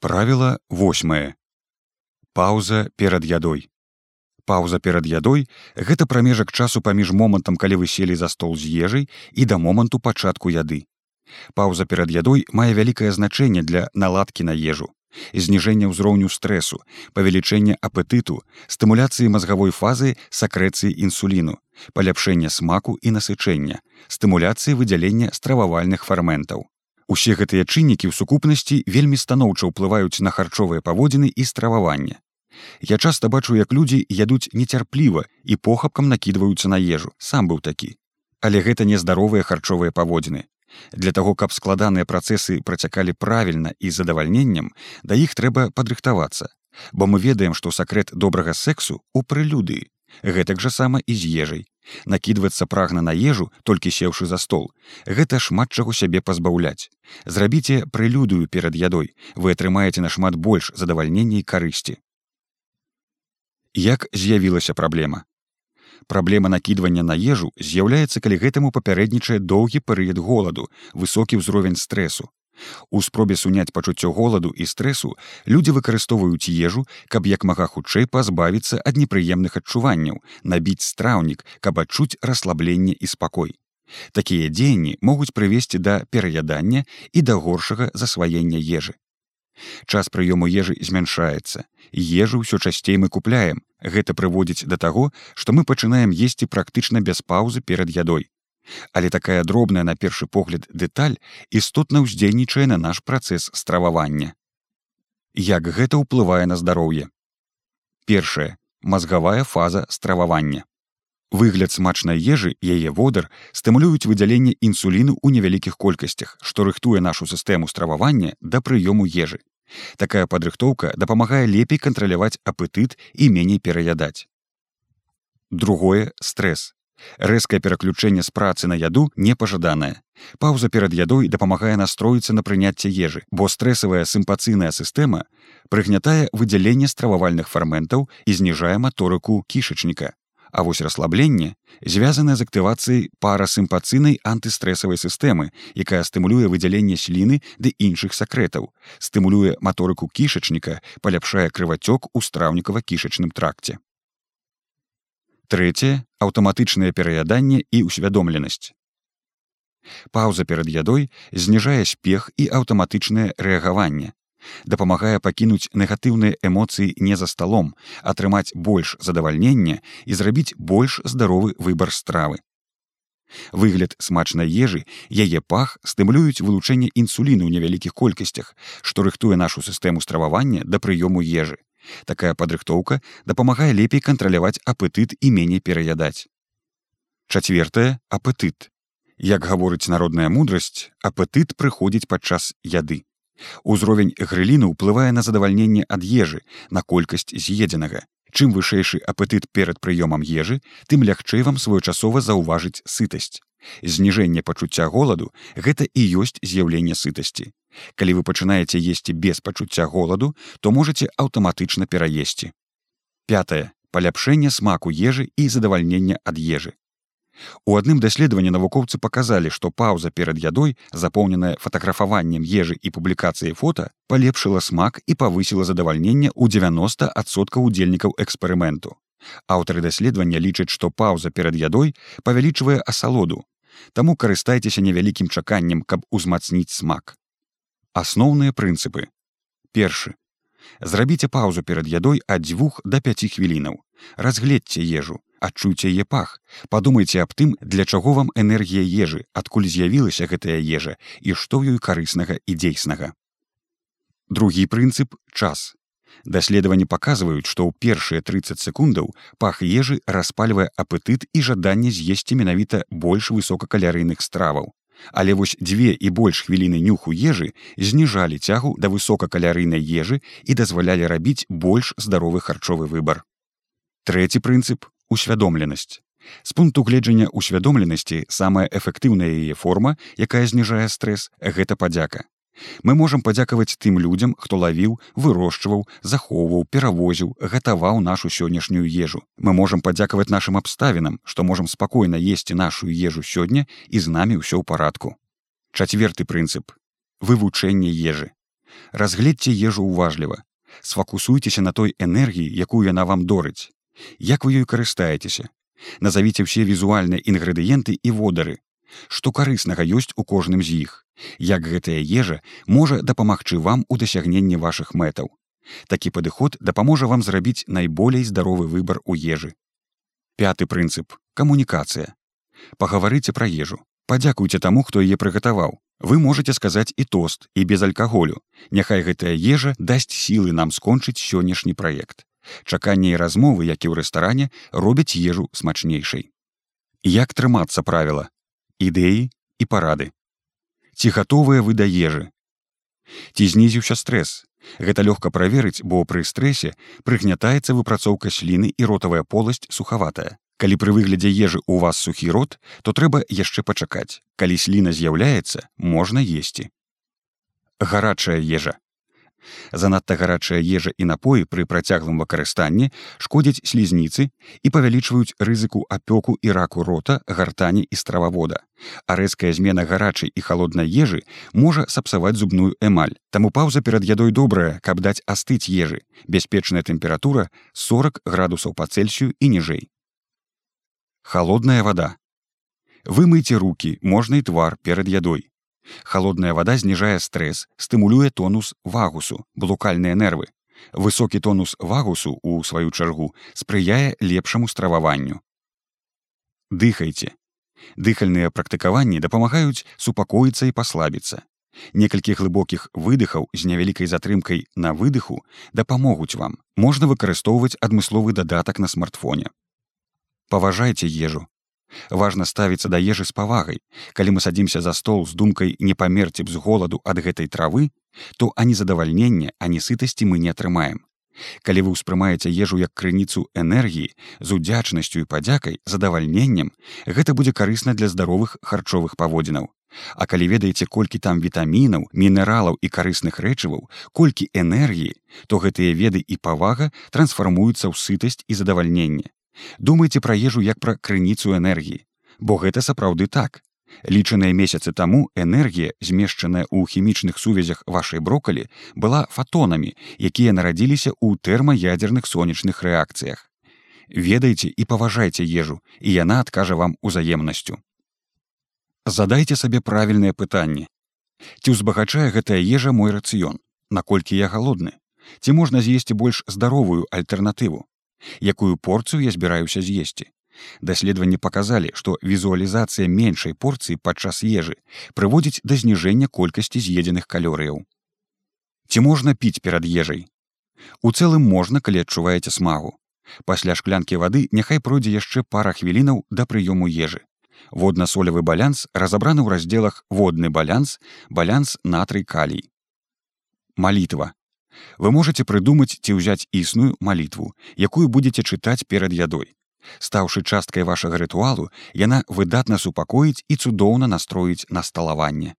Правіла восьмае. Паўза перад ядой. Паўза перад ядой гэта прамежак часу паміж момантам, калі вы селі за стол з ежай і да моманту пачатку яды. Паўза перад ядой мае вялікае значэнне для наладкі на ежу, зніжэння ўзроўню стрэсу, павелічэння апетыту, стымуляцыі мазгавой фазы сакрэцыі інсуліну, паляпшэння смаку і насычэння, стымуляцыі выдзялення стрававальных фарментаў. Усе гэтыя чыннікі ў сукупнасці вельмі станоўча ўплываюць на харчовыя паводзіны і страваванне. Я часта бачу, як людзі ядуць нецярпліва і похапкам накідваюцца на ежу, сам быў такі. Але гэта нездаровыя харчовыя паводзіны. Для таго, каб складаныя працэсы працякалі правільна і задавальненнем, да іх трэба падрыхтавацца. Бо мы ведаем, што сакрэт добрага сексу ў прылюдыі. Гэтак жа сама і з ежай накідвацца прагна на ежу толькі сеўшы за стол. Гэта шмат чаго сябе пазбаўляць. Зрабіце прылюдую перад ядой. Вы атрымаеце нашмат больш задавальнення і карысці. Як з'явілася праблема? Праблема накідвання на ежу з'яўляецца калі гэтаму папярэднічае доўгі перыяд голаду высокі ўзровень стрэсу У спробе суняць пачуццё голаду і стрэсу людзі выкарыстоўваюць ежу, каб як мага хутчэй пазбавіцца ад непрыемных адчуванняў, набіць страўнік, каб адчуць расслабленне і спакой. Такія дзеянні могуць прывесці да пераядання і да горшага засваення ежы. Час прыёму ежы змяншаецца. Ежу ўсё часцей мы купляем. Гэта прыводзіць да таго, што мы пачынаем есці практычна без паўзы перад ядой. Але такая дробная на першы погляд дэталь істотна ўздзейнічае на наш працэс стрававання. Як гэта ўплывае на здароўе? Першае мазгавая фаза стрававання. Выгляд смачнай ежы яе водар стымулююць выдзяленне інсуліну ў невялікіх колькасцях, што рыхтуе нашу сістэму стрававання да прыёму ежы. Такая падрыхтоўка дапамагае лепей кантраляваць апетыт і меней пераядаць. Другое стрэс Рэзкае пераключэнне з працы на яду непажаданае. Паўза перад ядой дапамагае настроіцца на прыняцце ежы, бо стрэсавая сімпацыйная сістэма прыгнятае выдзяленне стрававальных фарментаў і зніжае маторыку кішачніка. А вось расслабленне звязанае з актывацыяй парасімпацыйнай антыстрэсавай сістэмы, якая стымулюе выдзяленне сліны ды іншых сакрэтаў, стымулюе маторыку кішачніка, паляпшае крывацёк у страўнікава-кішачным тракце. Трэцяе аўтаматычнае пераяданне і ўсвядомленасць. Паўза перад ядой зніжае спех і аўтаматычнае рэагаванне. Дапамагае пакінуць негатыўныя эмоцыі не за сталом, атрымаць больш задавальнення і зрабіць больш здаровы выбар стравы. Выгляд смачнай ежы, яе пах стымулююць вылучэнне інсуліну ў невялікіх колькасцях, што рыхтуе нашу сістэму стрававання да прыёму ежы. Такая падрыхтоўка дапамагае лепей кантраляваць апетыт і меней пераядаць. Чацвертае апетыт. Як гаворыць народная мудрасць, апетыт прыходзіць падчас яды. Узровень грыліну ўплывае на задавальненне ад ежы, на колькасць з'едзенага. Чым вышэйшы апетыт перад прыёмам ежы, тым лягчэй вам своечасова заўважыць сытасць. Зніжэнне пачуцця голаду гэта і ёсць з'яўленне сытасці. Калі вы пачынаеце есці без пачуцця голаду, то можете аўтаматычна пераесці. Пятае паляпшэнне смаку ежы і задавальнення ад ежы. У адным даследаванні навукоўцы паказалі, што паўза перад ядой, запоўненая фатаграфаваннем ежы і публікацыяй фота, палепшыла смак і павысіла задавальнення ў 90соткаў удзельнікаў эксперыменту. Аўтары даследавання лічаць, што паўза перад ядой павялічвае асалоду. Таму карыстайцеся невялікім чаканнем, каб узмацніць смак асноўныя прынцыпы першы зрабіце паўзу перад ядой ад дзвюх до 5 хвілінаў разгледзьце ежу адчуйце яе пах. Падумайце аб тым для чаго вам энергія ежы адкуль з'явілася гэтая ежа і што ёй карыснага і дзейснага. Другі прынцып час. Даследаванні паказваюць што ў першыя 30 секундаў пах ежы распальвае апетыт і жаданне з'есці менавіта больш высокакалярыйных страваў Але вось дзве і больш хвіліны нюху ежы зніжалі цягу да высокакалярыйнай ежы і дазвалялі рабіць больш здаровы харчовы выбар. Трэці прынцып усвядомленасць. З пункту гледжання ўсвядомленасці самая эфектыўная яе форма, якая зніжае стрэс, гэта падзяка. Мы можам падзякаваць тым людзям, хто лавіў, вырошчваў, захоўваў, перавозіў, гатаваў нашу сённяшнюю ежу. Мы можам падзякаваць нашым абставінам, што можам спакойна есці нашу ежу сёння і з намі ўсё ў парадку. Чацверты прынцып вывучэнне ежы. разгледзьце ежу ўважліва сфокусуйцеся на той энергіі якую яна вам дорыць як вы ёй карыстаецеся назавіце ўсе візуальныя інгрэдыенты і водары што карыснага ёсць у кожным з іх. Як гэтая ежа можа дапамагчы вам у дасягненні вашых мэтаў. Такі падыход дапаможа вам зрабіць найболей здаровы выбар у ежы. Пяты прынцып камунікацыя. Пагаварыце пра ежу. Падзякуйце таму хто яе прыгатаваў. Вы можете сказаць і тост і без алькаголю няхай гэтая ежа дасць сілы нам скончыць сённяшні праект. Чаканне і размовы як і ў рэстаране робяць ежу смачнейшай. Як трымацца правіла ідэі і парады. Ці гатовыя вы да ежы? Ці знізіўся стрэс? Гэта лёгка праверыць бо пры стрэсе прыгнятаецца выпрацоўка сліны і ротавая поласць сухаватая. Калі пры выглядзе ежы у вас сухі рот то трэба яшчэ пачакаць. Калі сліна з'яўляецца можна есці. Гарачая ежа занадта гарачая ежа і напоі пры працяглым выкарыстанні шкодзяць слізніцы і павялічваюць рызыку апёку і раку рота гартані і стрававода. А рэзкая змена гарачай і холоднай ежы можа сапсаваць зубную эмаль. Таму паўза перад ядой добрая каб даць астыць ежы. Бяспечная тэмпература 40 градусаў па цельсію і ніжэй. Холодная вода вымыйце руки можна і твар перад ядой Халодная вада зніжае стрэс, стымулюе тонус вагусу, блукальныя нервы. Высокі тонус вагусу у сваю чаргу спрыяе лепшаму страваванню. Дыхайце. Дыхальныя практыкаванні дапамагаюць супакоіцца і паслабіцца. Некалькі глыбокіх выдыхаў з невялікай затрымкай на выдыху дапамогуць вам. Можна выкарыстоўваць адмысловы дадатак на смартфоне. Паважайце ежу, важно ставіцца да ежы з павагай. Калі мы садзімся за стол з думкай не памерці б з голаду ад гэтай травы то ані задавальнення ані сытасці мы не атрымаем. Калі вы ўспрымаеце ежу як крыніцу энергіі з удзячнасцю і падзякай задавальненнем гэта будзе карысна для здаровых харчовых паводзінаў. А калі ведаеце колькі там вітамінаў мінералаў і карысных рэчываў колькі энергіі то гэтыя веды і павага трансфармуюцца ў сытасць і задавальненне думайце пра ежу як пра крыніцу энергіі. Бо гэта сапраўды так. Лічаныя месяцы таму энергія змешчаная ў хімічных сувязях вашай брокалі была фатонамі якія нарадзіліся ў тэрмаядзерных сонечных рэакцыях. Ведайце і паважайце ежу і яна адкажа вам узаемнасцю. Задайце сабе правільнае пытанне. Ці ўзбагачае гэтая ежа мой рацыён? Наколькі я галодны? Ці можна з'есці больш здаровую альтэрнатыву якую порцыю я збіраюся з'есці. Даследаванні паказалі, што візуалізацыя меншай порцыі падчас ежы прыводзіць да зніжэння колькасці з'едзеных калорыяў. Ці можна піць перад ежай? У цэлым можна, калі адчуваеце смагу. Пасля шклянкі вады няхай пройдзе яшчэ пара хвілінаў да прыёму ежы. Водна-солевы балянс разабраны ў раздзелах водны балянс, балянс натрый калій. Малітва вы можете прыдумаць ці ўзяць існую малітву якую будете чытаць перад ядой. Стаўшы часткай вашага рытуалу яна выдатна супакоіць і цудоўна настроіць на сталаванне